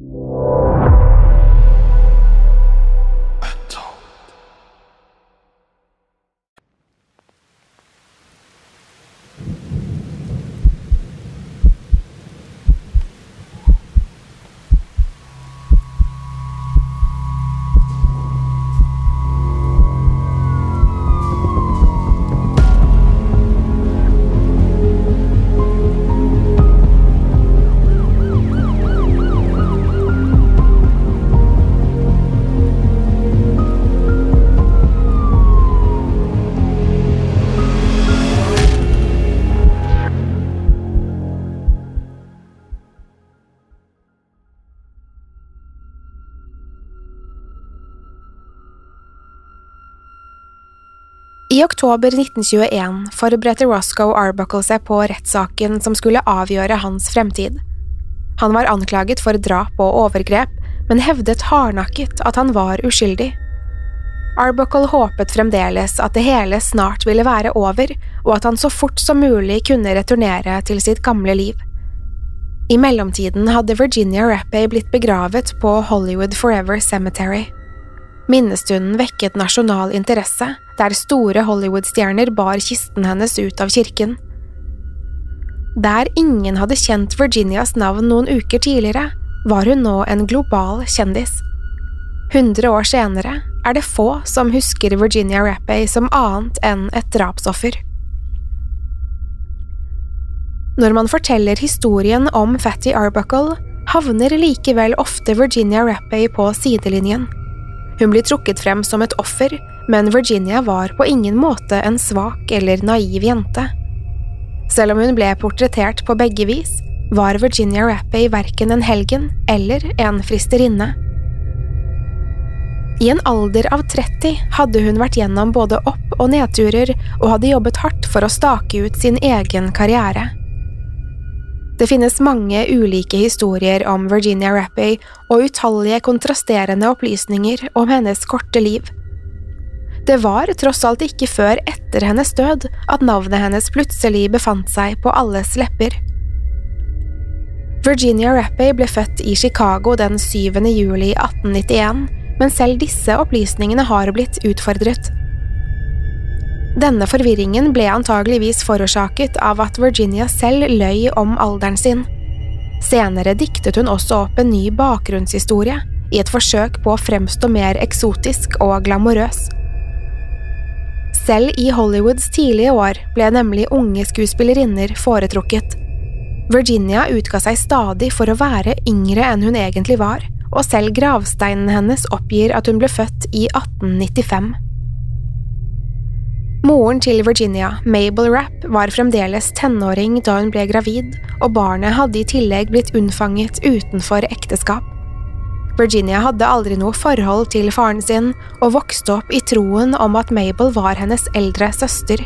you. I oktober 1921 forberedte Roscoe Arbuckle seg på rettssaken som skulle avgjøre hans fremtid. Han var anklaget for drap og overgrep, men hevdet hardnakket at han var uskyldig. Arbuckle håpet fremdeles at det hele snart ville være over, og at han så fort som mulig kunne returnere til sitt gamle liv. I mellomtiden hadde Virginia Rappey blitt begravet på Hollywood Forever Cemetery. Minnestunden vekket nasjonal interesse, der store Hollywood-stjerner bar kisten hennes ut av kirken. Der ingen hadde kjent Virginias navn noen uker tidligere, var hun nå en global kjendis. Hundre år senere er det få som husker Virginia Rappay som annet enn et drapsoffer. Når man forteller historien om Fatty Arbuckle, havner likevel ofte Virginia Rappay på sidelinjen. Hun blir trukket frem som et offer, men Virginia var på ingen måte en svak eller naiv jente. Selv om hun ble portrettert på begge vis, var Virginia Rappey verken en helgen eller en fristerinne. I en alder av 30 hadde hun vært gjennom både opp- og nedturer og hadde jobbet hardt for å stake ut sin egen karriere. Det finnes mange ulike historier om Virginia Rappey og utallige kontrasterende opplysninger om hennes korte liv. Det var tross alt ikke før etter hennes død at navnet hennes plutselig befant seg på alles lepper. Virginia Rappey ble født i Chicago den 7. juli 1891, men selv disse opplysningene har blitt utfordret. Denne forvirringen ble antageligvis forårsaket av at Virginia selv løy om alderen sin. Senere diktet hun også opp en ny bakgrunnshistorie, i et forsøk på å fremstå mer eksotisk og glamorøs. Selv i Hollywoods tidlige år ble nemlig unge skuespillerinner foretrukket. Virginia utga seg stadig for å være yngre enn hun egentlig var, og selv gravsteinene hennes oppgir at hun ble født i 1895. Moren til Virginia, Mabel Rapp, var fremdeles tenåring da hun ble gravid, og barnet hadde i tillegg blitt unnfanget utenfor ekteskap. Virginia hadde aldri noe forhold til faren sin, og vokste opp i troen om at Mabel var hennes eldre søster.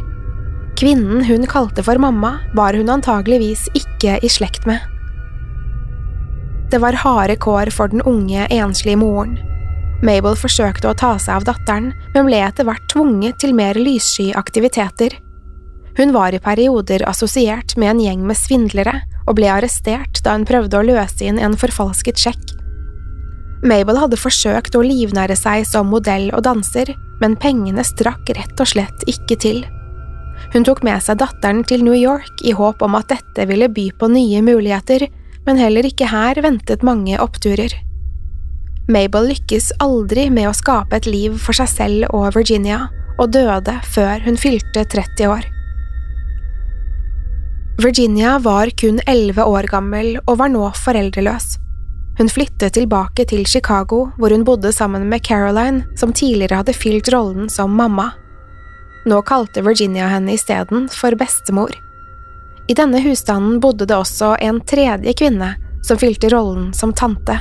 Kvinnen hun kalte for mamma, var hun antageligvis ikke i slekt med. Det var harde kår for den unge, enslige moren. Mabel forsøkte å ta seg av datteren, men ble etter hvert tvunget til mer lyssky aktiviteter. Hun var i perioder assosiert med en gjeng med svindlere, og ble arrestert da hun prøvde å løse inn en forfalsket sjekk. Mabel hadde forsøkt å livnære seg som modell og danser, men pengene strakk rett og slett ikke til. Hun tok med seg datteren til New York i håp om at dette ville by på nye muligheter, men heller ikke her ventet mange oppturer. Mabel lykkes aldri med å skape et liv for seg selv og Virginia, og døde før hun fylte 30 år. Virginia var kun 11 år gammel og var nå foreldreløs. Hun flyttet tilbake til Chicago, hvor hun bodde sammen med Caroline, som tidligere hadde fylt rollen som mamma. Nå kalte Virginia henne isteden for bestemor. I denne husstanden bodde det også en tredje kvinne som fylte rollen som tante.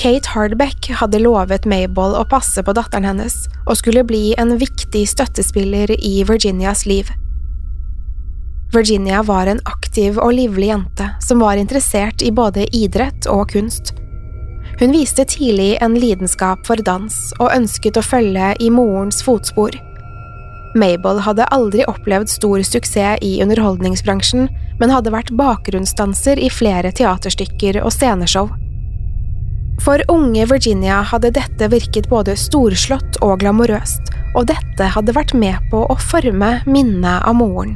Kate Hardbeck hadde lovet Mabel å passe på datteren hennes og skulle bli en viktig støttespiller i Virginias liv. Virginia var en aktiv og livlig jente som var interessert i både idrett og kunst. Hun viste tidlig en lidenskap for dans og ønsket å følge i morens fotspor. Mabel hadde aldri opplevd stor suksess i underholdningsbransjen, men hadde vært bakgrunnsdanser i flere teaterstykker og sceneshow. For unge Virginia hadde dette virket både storslått og glamorøst, og dette hadde vært med på å forme minnet av moren.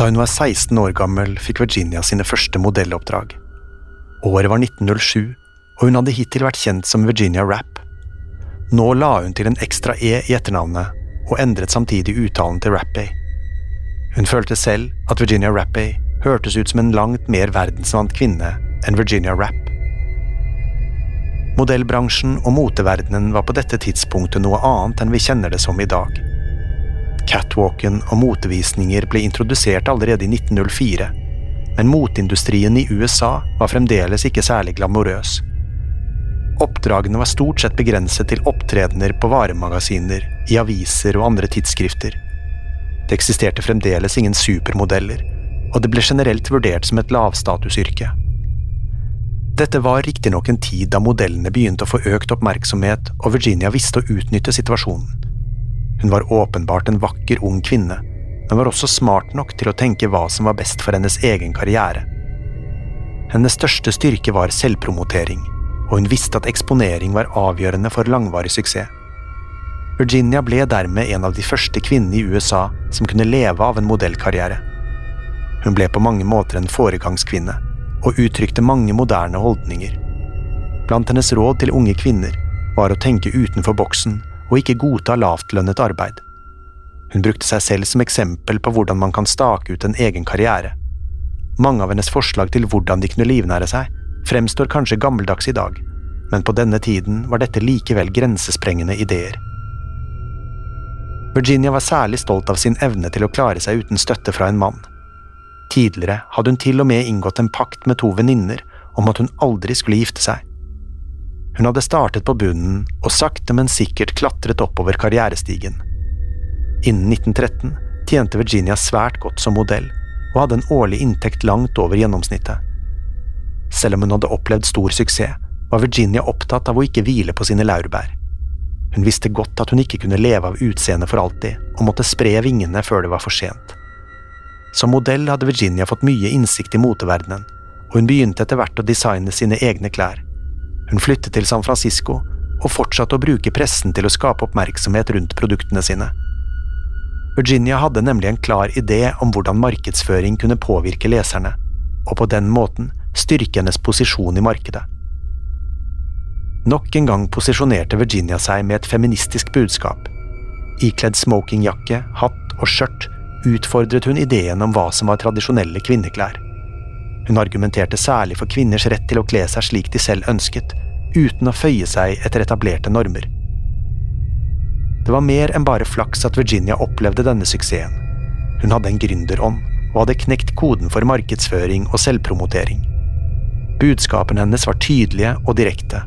Da hun var 16 år gammel, fikk Virginia sine første modelloppdrag. Året var 1907, og hun hadde hittil vært kjent som Virginia Rapp. Nå la hun til en ekstra e i etternavnet, og endret samtidig uttalen til Rappay. Hun følte selv at Virginia Rappay hørtes ut som en langt mer verdensvant kvinne enn Virginia Rapp. Modellbransjen og moteverdenen var på dette tidspunktet noe annet enn vi kjenner det som i dag. Catwalken og motevisninger ble introdusert allerede i 1904, men moteindustrien i USA var fremdeles ikke særlig glamorøs. Oppdragene var stort sett begrenset til opptredener på varemagasiner, i aviser og andre tidsskrifter. Det eksisterte fremdeles ingen supermodeller, og det ble generelt vurdert som et lavstatusyrke. Dette var riktignok en tid da modellene begynte å få økt oppmerksomhet, og Virginia visste å utnytte situasjonen. Hun var åpenbart en vakker ung kvinne, men var også smart nok til å tenke hva som var best for hennes egen karriere. Hennes største styrke var selvpromotering, og hun visste at eksponering var avgjørende for langvarig suksess. Virginia ble dermed en av de første kvinnene i USA som kunne leve av en modellkarriere. Hun ble på mange måter en foregangskvinne, og uttrykte mange moderne holdninger. Blant hennes råd til unge kvinner var å tenke utenfor boksen og ikke godta lavtlønnet arbeid. Hun brukte seg selv som eksempel på hvordan man kan stake ut en egen karriere. Mange av hennes forslag til hvordan de kunne livnære seg, fremstår kanskje gammeldags i dag, men på denne tiden var dette likevel grensesprengende ideer. Virginia var særlig stolt av sin evne til å klare seg uten støtte fra en mann. Tidligere hadde hun til og med inngått en pakt med to venninner om at hun aldri skulle gifte seg. Hun hadde startet på bunnen og sakte, men sikkert klatret oppover karrierestigen. Innen 1913 tjente Virginia svært godt som modell, og hadde en årlig inntekt langt over gjennomsnittet. Selv om hun hadde opplevd stor suksess, var Virginia opptatt av å ikke hvile på sine laurbær. Hun visste godt at hun ikke kunne leve av utseendet for alltid, og måtte spre vingene før det var for sent. Som modell hadde Virginia fått mye innsikt i moteverdenen, og hun begynte etter hvert å designe sine egne klær. Hun flyttet til San Francisco og fortsatte å bruke pressen til å skape oppmerksomhet rundt produktene sine. Virginia hadde nemlig en klar idé om hvordan markedsføring kunne påvirke leserne, og på den måten styrke hennes posisjon i markedet. Nok en gang posisjonerte Virginia seg med et feministisk budskap. Ikledd smokingjakke, hatt og skjørt utfordret hun ideen om hva som var tradisjonelle kvinneklær. Hun argumenterte særlig for kvinners rett til å kle seg slik de selv ønsket, uten å føye seg etter etablerte normer. Det var mer enn bare flaks at Virginia opplevde denne suksessen. Hun hadde en gründerånd, og hadde knekt koden for markedsføring og selvpromotering. Budskapene hennes var tydelige og direkte,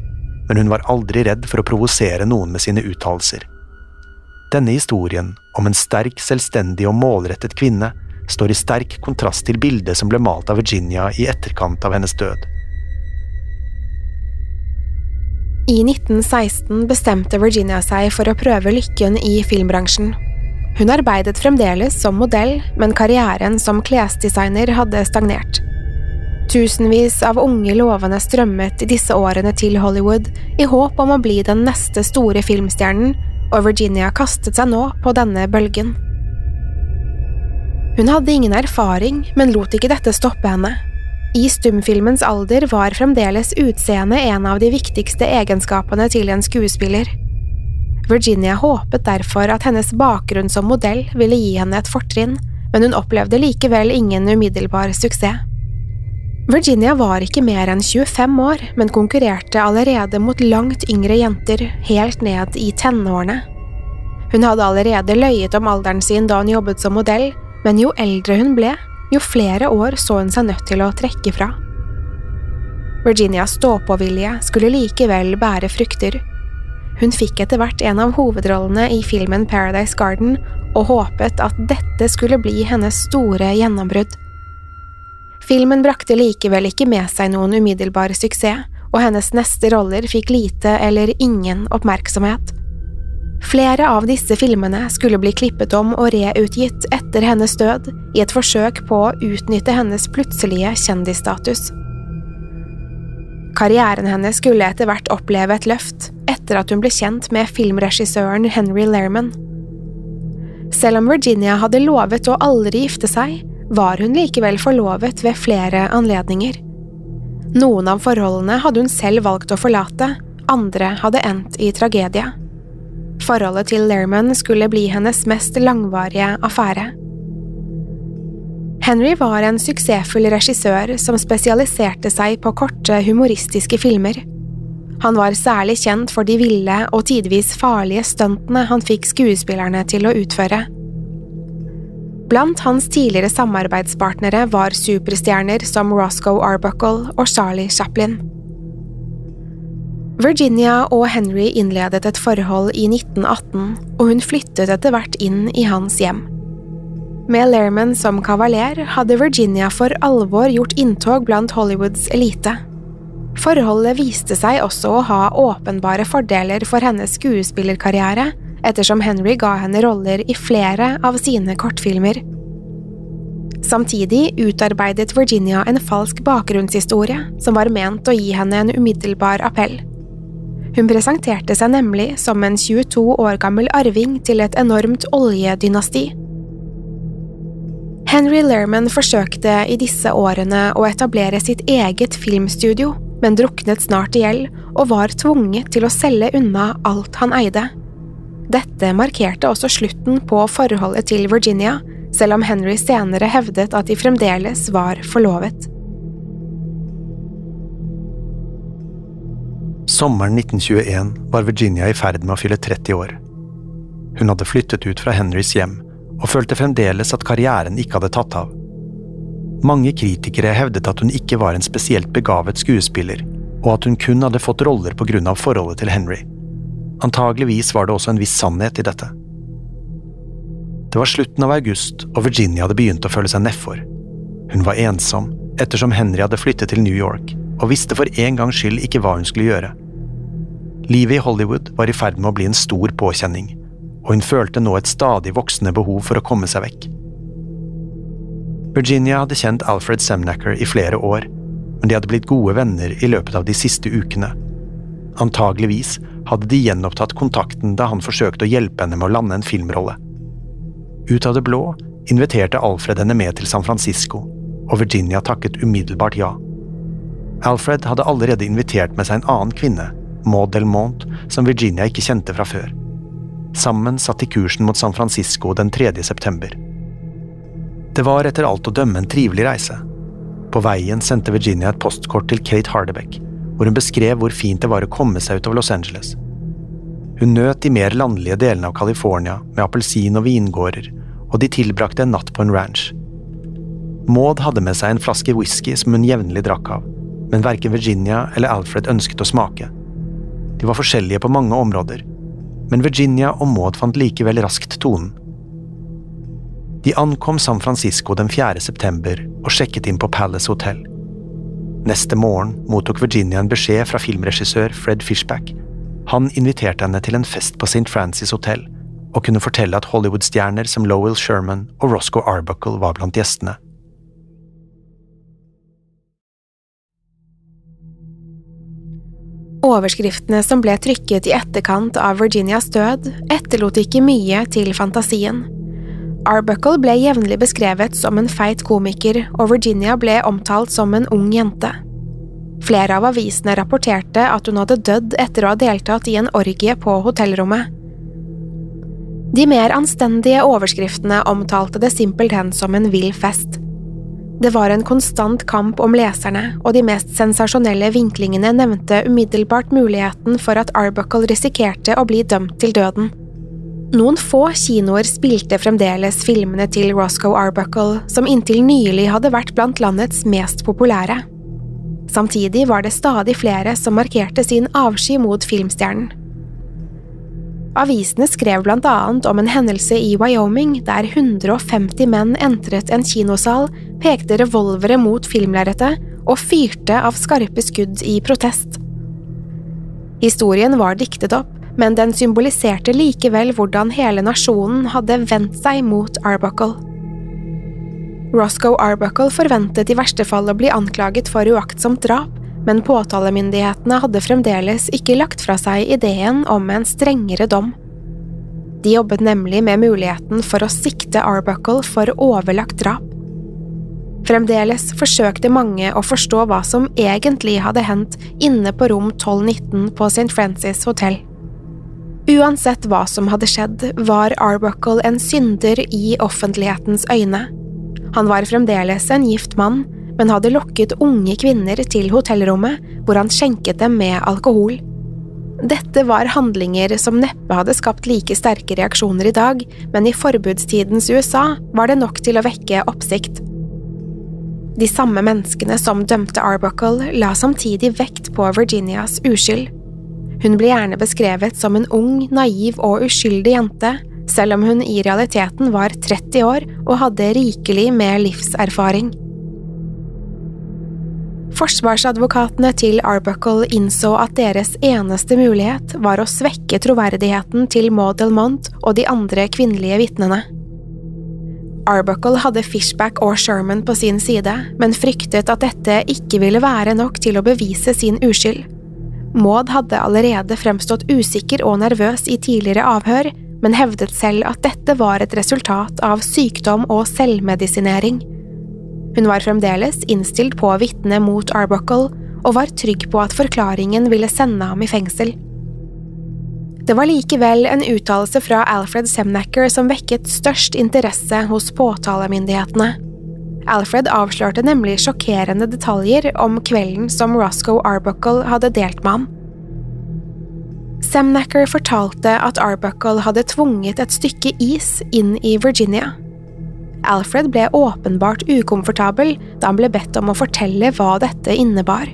men hun var aldri redd for å provosere noen med sine uttalelser. Denne historien, om en sterk, selvstendig og målrettet kvinne, står i sterk kontrast til bildet som ble malt av Virginia i etterkant av hennes død. I 1916 bestemte Virginia seg for å prøve lykken i filmbransjen. Hun arbeidet fremdeles som modell, men karrieren som klesdesigner hadde stagnert. Tusenvis av unge lovende strømmet i disse årene til Hollywood i håp om å bli den neste store filmstjernen, og Virginia kastet seg nå på denne bølgen. Hun hadde ingen erfaring, men lot ikke dette stoppe henne. I stumfilmens alder var fremdeles utseendet en av de viktigste egenskapene til en skuespiller. Virginia håpet derfor at hennes bakgrunn som modell ville gi henne et fortrinn, men hun opplevde likevel ingen umiddelbar suksess. Virginia var ikke mer enn 25 år, men konkurrerte allerede mot langt yngre jenter, helt ned i tenårene. Hun hadde allerede løyet om alderen sin da hun jobbet som modell, men jo eldre hun ble, jo flere år så hun seg nødt til å trekke fra. Virginias stå-på-vilje skulle likevel bære frukter. Hun fikk etter hvert en av hovedrollene i filmen Paradise Garden og håpet at dette skulle bli hennes store gjennombrudd. Filmen brakte likevel ikke med seg noen umiddelbar suksess, og hennes neste roller fikk lite eller ingen oppmerksomhet. Flere av disse filmene skulle bli klippet om og reutgitt etter hennes død, i et forsøk på å utnytte hennes plutselige kjendisstatus. Karrieren hennes skulle etter hvert oppleve et løft, etter at hun ble kjent med filmregissøren Henry Lerman. Selv om Virginia hadde lovet å aldri gifte seg, var hun likevel forlovet ved flere anledninger. Noen av forholdene hadde hun selv valgt å forlate, andre hadde endt i tragedie. Forholdet til Lehrman skulle bli hennes mest langvarige affære. Henry var en suksessfull regissør som spesialiserte seg på korte, humoristiske filmer. Han var særlig kjent for de ville og tidvis farlige stuntene han fikk skuespillerne til å utføre. Blant hans tidligere samarbeidspartnere var superstjerner som Roscoe Arbuckle og Charlie Chaplin. Virginia og Henry innledet et forhold i 1918, og hun flyttet etter hvert inn i hans hjem. Med Lehrman som kavaler hadde Virginia for alvor gjort inntog blant Hollywoods elite. Forholdet viste seg også å ha åpenbare fordeler for hennes skuespillerkarriere, ettersom Henry ga henne roller i flere av sine kortfilmer. Samtidig utarbeidet Virginia en falsk bakgrunnshistorie som var ment å gi henne en umiddelbar appell. Hun presenterte seg nemlig som en 22 år gammel arving til et enormt oljedynasti. Henry Lerman forsøkte i disse årene å etablere sitt eget filmstudio, men druknet snart i gjeld og var tvunget til å selge unna alt han eide. Dette markerte også slutten på forholdet til Virginia, selv om Henry senere hevdet at de fremdeles var forlovet. Sommeren 1921 var Virginia i ferd med å fylle 30 år. Hun hadde flyttet ut fra Henrys hjem, og følte fremdeles at karrieren ikke hadde tatt av. Mange kritikere hevdet at hun ikke var en spesielt begavet skuespiller, og at hun kun hadde fått roller på grunn av forholdet til Henry. Antageligvis var det også en viss sannhet i dette. Det var slutten av august, og Virginia hadde begynt å føle seg nedfor. Hun var ensom, ettersom Henry hadde flyttet til New York, og visste for en gangs skyld ikke hva hun skulle gjøre. Livet i Hollywood var i ferd med å bli en stor påkjenning, og hun følte nå et stadig voksende behov for å komme seg vekk. Virginia hadde kjent Alfred Semnacker i flere år, men de hadde blitt gode venner i løpet av de siste ukene. Antageligvis hadde de gjenopptatt kontakten da han forsøkte å hjelpe henne med å lande en filmrolle. Ut av det blå inviterte Alfred henne med til San Francisco, og Virginia takket umiddelbart ja. Alfred hadde allerede invitert med seg en annen kvinne, Maud Delmont, som Virginia ikke kjente fra før. Sammen satt de kursen mot San Francisco den 3. september. Det var etter alt å dømme en trivelig reise. På veien sendte Virginia et postkort til Kate Hardebeck, hvor hun beskrev hvor fint det var å komme seg ut av Los Angeles. Hun nøt de mer landlige delene av California med appelsin- og vingårder, og de tilbrakte en natt på en ranch. Maud hadde med seg en flaske whisky som hun jevnlig drakk av, men verken Virginia eller Alfred ønsket å smake. De var forskjellige på mange områder, men Virginia og Maud fant likevel raskt tonen. De ankom San Francisco den 4. september og sjekket inn på Palace Hotel. Neste morgen mottok Virginia en beskjed fra filmregissør Fred Fishback. Han inviterte henne til en fest på St. Francis Hotel, og kunne fortelle at Hollywood-stjerner som Lowell Sherman og Roscoe Arbuckle var blant gjestene. Overskriftene som ble trykket i etterkant av Virginias død, etterlot ikke mye til fantasien. Arbuckle ble jevnlig beskrevet som en feit komiker, og Virginia ble omtalt som en ung jente. Flere av avisene rapporterte at hun hadde dødd etter å ha deltatt i en orgie på hotellrommet. De mer anstendige overskriftene omtalte det simpelthen som en vill fest. Det var en konstant kamp om leserne, og de mest sensasjonelle vinklingene nevnte umiddelbart muligheten for at Arbuckle risikerte å bli dømt til døden. Noen få kinoer spilte fremdeles filmene til Roscoe Arbuckle, som inntil nylig hadde vært blant landets mest populære. Samtidig var det stadig flere som markerte sin avsky mot filmstjernen. Avisene skrev blant annet om en hendelse i Wyoming der 150 menn entret en kinosal, pekte revolvere mot filmlerretet og fyrte av skarpe skudd i protest. Historien var diktet opp, men den symboliserte likevel hvordan hele nasjonen hadde vendt seg mot Arbuckle. Roscoe Arbuckle forventet i verste fall å bli anklaget for uaktsomt drap, men påtalemyndighetene hadde fremdeles ikke lagt fra seg ideen om en strengere dom. De jobbet nemlig med muligheten for å sikte Arbuckle for overlagt drap. Fremdeles forsøkte mange å forstå hva som egentlig hadde hendt inne på rom 1219 på St. Francis hotell. Uansett hva som hadde skjedd, var Arbuckle en synder i offentlighetens øyne. Han var fremdeles en gift mann, men hadde lokket unge kvinner til hotellrommet, hvor han skjenket dem med alkohol. Dette var handlinger som neppe hadde skapt like sterke reaksjoner i dag, men i forbudstidens USA var det nok til å vekke oppsikt. De samme menneskene som dømte Arbuckle, la samtidig vekt på Virginias uskyld. Hun ble gjerne beskrevet som en ung, naiv og uskyldig jente, selv om hun i realiteten var 30 år og hadde rikelig med livserfaring. Forsvarsadvokatene til Arbuckle innså at deres eneste mulighet var å svekke troverdigheten til Maud Delmont og de andre kvinnelige vitnene. Arbuckle hadde Fishback og Sherman på sin side, men fryktet at dette ikke ville være nok til å bevise sin uskyld. Maud hadde allerede fremstått usikker og nervøs i tidligere avhør, men hevdet selv at dette var et resultat av sykdom og selvmedisinering. Hun var fremdeles innstilt på å vitne mot Arbuckle, og var trygg på at forklaringen ville sende ham i fengsel. Det var likevel en uttalelse fra Alfred Semnacker som vekket størst interesse hos påtalemyndighetene. Alfred avslørte nemlig sjokkerende detaljer om kvelden som Roscoe Arbuckle hadde delt med ham. Semnacker fortalte at Arbuckle hadde tvunget et stykke is inn i Virginia. Alfred ble åpenbart ukomfortabel da han ble bedt om å fortelle hva dette innebar.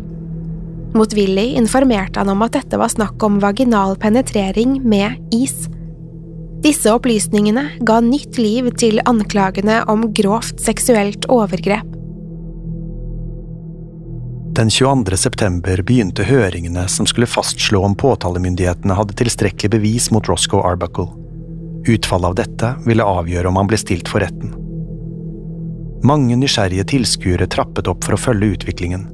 Motvillig informerte han om at dette var snakk om vaginal penetrering med is. Disse opplysningene ga nytt liv til anklagene om grovt seksuelt overgrep. Den 22. september begynte høringene som skulle fastslå om påtalemyndighetene hadde tilstrekkelig bevis mot Roscoe Arbuckle. Utfallet av dette ville avgjøre om han ble stilt for retten. Mange nysgjerrige tilskuere trappet opp for å følge utviklingen.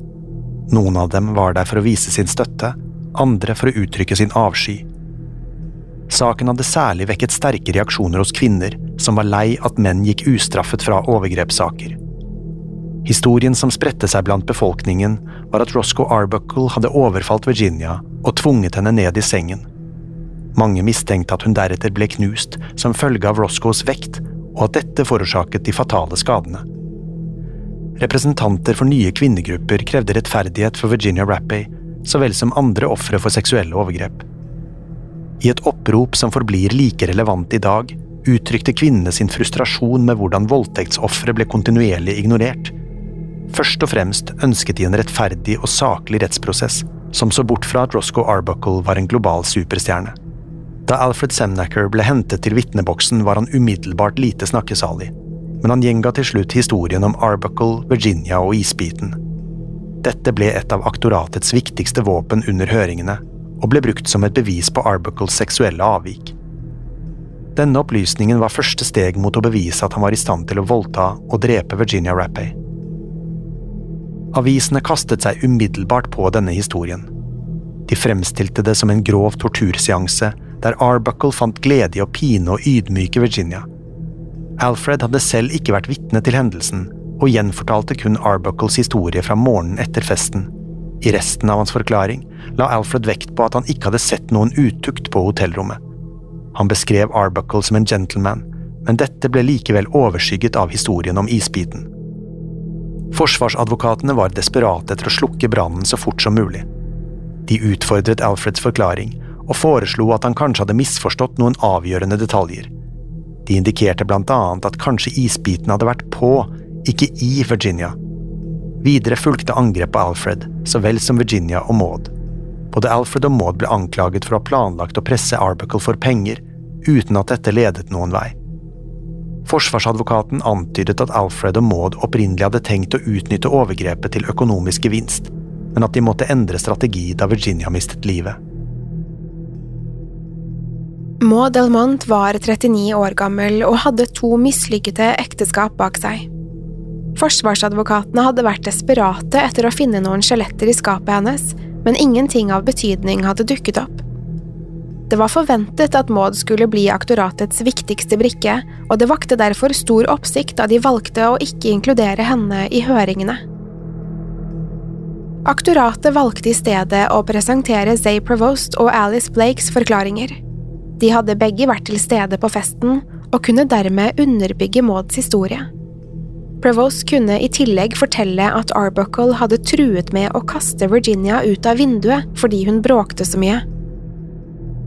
Noen av dem var der for å vise sin støtte, andre for å uttrykke sin avsky. Saken hadde særlig vekket sterke reaksjoner hos kvinner, som var lei at menn gikk ustraffet fra overgrepssaker. Historien som spredte seg blant befolkningen, var at Roscoe Arbuckle hadde overfalt Virginia og tvunget henne ned i sengen. Mange mistenkte at hun deretter ble knust som følge av Roscoes vekt, og at dette forårsaket de fatale skadene. Representanter for nye kvinnegrupper krevde rettferdighet for Virginia Rappey, så vel som andre ofre for seksuelle overgrep. I et opprop som forblir like relevant i dag, uttrykte kvinnene sin frustrasjon med hvordan voldtektsofre ble kontinuerlig ignorert. Først og fremst ønsket de en rettferdig og saklig rettsprosess, som så bort fra at Roscoe Arbuckle var en global superstjerne. Da Alfred Semnacker ble hentet til vitneboksen, var han umiddelbart lite snakkesalig, men han gjenga til slutt historien om Arbuckle, Virginia og isbiten. Dette ble et av aktoratets viktigste våpen under høringene, og ble brukt som et bevis på Arbuckles seksuelle avvik. Denne opplysningen var første steg mot å bevise at han var i stand til å voldta og drepe Virginia Rappay. Avisene kastet seg umiddelbart på denne historien. De fremstilte det som en grov torturseanse der Arbuckle fant glede i å pine og ydmyke Virginia. Alfred hadde selv ikke vært vitne til hendelsen, og gjenfortalte kun Arbuckles historie fra morgenen etter festen. I resten av hans forklaring la Alfred vekt på at han ikke hadde sett noen utukt på hotellrommet. Han beskrev Arbuckle som en gentleman, men dette ble likevel overskygget av historien om isbiten. Forsvarsadvokatene var desperate etter å slukke brannen så fort som mulig. De utfordret Alfreds forklaring, og foreslo at han kanskje hadde misforstått noen avgjørende detaljer. De indikerte blant annet at kanskje isbiten hadde vært på, ikke i Virginia. Videre fulgte angrep på Alfred, så vel som Virginia og Maud. Både Alfred og Maud ble anklaget for å ha planlagt å presse Arbuckle for penger, uten at dette ledet noen vei. Forsvarsadvokaten antydet at Alfred og Maud opprinnelig hadde tenkt å utnytte overgrepet til økonomisk gevinst, men at de måtte endre strategi da Virginia mistet livet. Maud Delmont var 39 år gammel og hadde to mislykkede ekteskap bak seg. Forsvarsadvokatene hadde vært desperate etter å finne noen skjeletter i skapet hennes, men ingenting av betydning hadde dukket opp. Det var forventet at Maud skulle bli aktoratets viktigste brikke, og det vakte derfor stor oppsikt da de valgte å ikke inkludere henne i høringene. Aktoratet valgte i stedet å presentere Zay Provost og Alice Blakes forklaringer. De hadde begge vært til stede på festen, og kunne dermed underbygge Mauds historie. Prevost kunne i tillegg fortelle at Arbuckle hadde truet med å kaste Virginia ut av vinduet fordi hun bråkte så mye.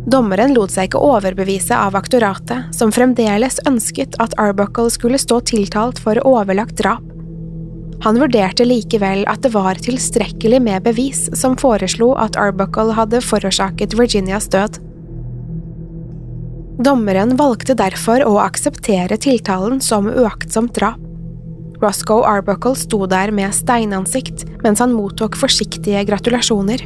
Dommeren lot seg ikke overbevise av aktoratet, som fremdeles ønsket at Arbuckle skulle stå tiltalt for overlagt drap. Han vurderte likevel at det var tilstrekkelig med bevis som foreslo at Arbuckle hadde forårsaket Virginias død. Dommeren valgte derfor å akseptere tiltalen som uaktsomt drap. Roscoe Arbuckle sto der med steinansikt mens han mottok forsiktige gratulasjoner.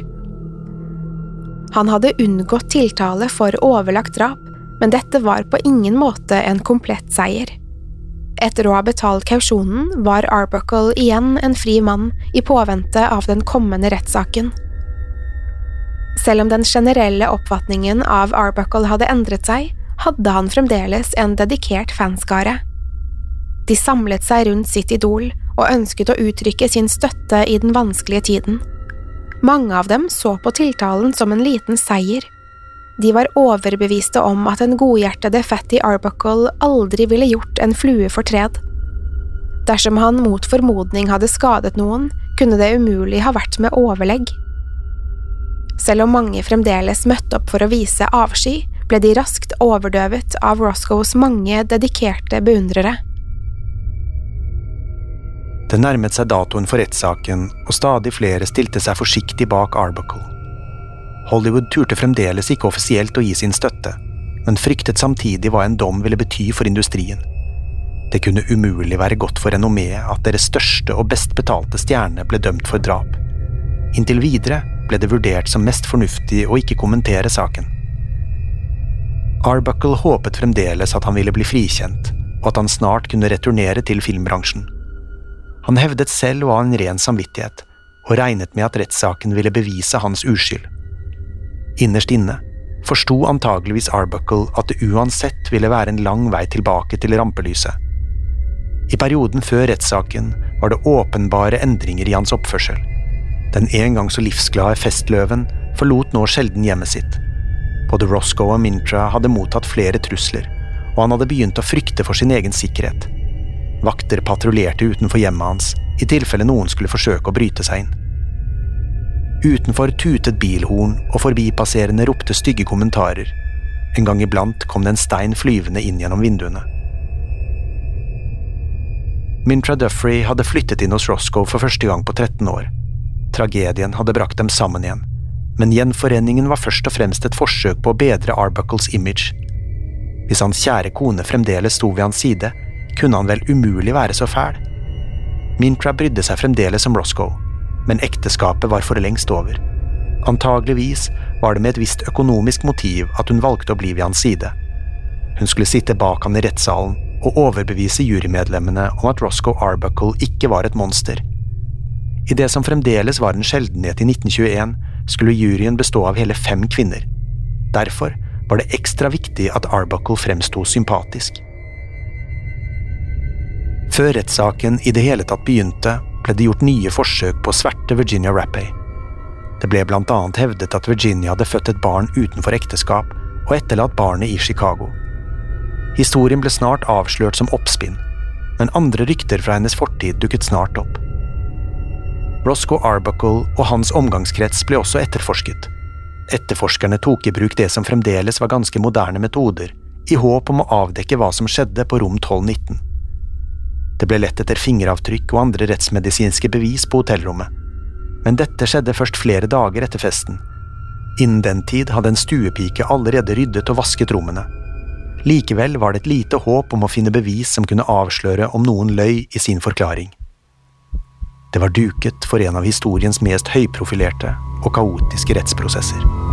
Han hadde unngått tiltale for overlagt drap, men dette var på ingen måte en komplett seier. Etter å ha betalt kausjonen var Arbuckle igjen en fri mann i påvente av den kommende rettssaken. Selv om den generelle oppfatningen av Arbuckle hadde endret seg, hadde han fremdeles en dedikert fanskare. De samlet seg rundt sitt idol og ønsket å uttrykke sin støtte i den vanskelige tiden. Mange av dem så på tiltalen som en liten seier. De var overbeviste om at den godhjertede Fatty Arbuckle aldri ville gjort en flue fortred. Dersom han mot formodning hadde skadet noen, kunne det umulig ha vært med overlegg. Selv om mange fremdeles møtte opp for å vise avsky, ble de raskt overdøvet av Roscoes mange dedikerte beundrere. Det nærmet seg datoen for rettssaken, og stadig flere stilte seg forsiktig bak Arbuckle. Hollywood turte fremdeles ikke offisielt å gi sin støtte, men fryktet samtidig hva en dom ville bety for industrien. Det kunne umulig være godt for renommeet at deres største og best betalte stjerne ble dømt for drap. Inntil videre ble det vurdert som mest fornuftig å ikke kommentere saken. Arbuckle håpet fremdeles at han ville bli frikjent, og at han snart kunne returnere til filmbransjen. Han hevdet selv å ha en ren samvittighet, og regnet med at rettssaken ville bevise hans uskyld. Innerst inne forsto antageligvis Arbuckle at det uansett ville være en lang vei tilbake til rampelyset. I perioden før rettssaken var det åpenbare endringer i hans oppførsel. Den en gang så livsglade festløven forlot nå sjelden hjemmet sitt både Roscoe og Mintra hadde mottatt flere trusler, og han hadde begynt å frykte for sin egen sikkerhet. Vakter patruljerte utenfor hjemmet hans, i tilfelle noen skulle forsøke å bryte seg inn. Utenfor tutet bilhorn, og forbipasserende ropte stygge kommentarer. En gang iblant kom det en stein flyvende inn gjennom vinduene. Mintra Duffrey hadde flyttet inn hos Roscoe for første gang på 13 år. Tragedien hadde brakt dem sammen igjen men gjenforeningen var først og fremst et forsøk på å bedre Arbuckles image. Hvis hans kjære kone fremdeles sto ved hans side, kunne han vel umulig være så fæl. Mintra brydde seg fremdeles om Roscoe, men ekteskapet var for lengst over. Antageligvis var det med et visst økonomisk motiv at hun valgte å bli ved hans side. Hun skulle sitte bak han i rettssalen og overbevise jurymedlemmene om at Roscoe Arbuckle ikke var et monster. I det som fremdeles var en sjeldenhet i 1921, skulle juryen bestå av hele fem kvinner. Derfor var det ekstra viktig at Arbuckle fremsto sympatisk. Før rettssaken i det hele tatt begynte, ble det gjort nye forsøk på å sverte Virginia Rappay. Det ble blant annet hevdet at Virginia hadde født et barn utenfor ekteskap og etterlatt barnet i Chicago. Historien ble snart avslørt som oppspinn, men andre rykter fra hennes fortid dukket snart opp. Roscoe Arbuckle og hans omgangskrets ble også etterforsket. Etterforskerne tok i bruk det som fremdeles var ganske moderne metoder, i håp om å avdekke hva som skjedde på rom 1219. Det ble lett etter fingeravtrykk og andre rettsmedisinske bevis på hotellrommet, men dette skjedde først flere dager etter festen. Innen den tid hadde en stuepike allerede ryddet og vasket rommene. Likevel var det et lite håp om å finne bevis som kunne avsløre om noen løy i sin forklaring. Det var duket for en av historiens mest høyprofilerte og kaotiske rettsprosesser.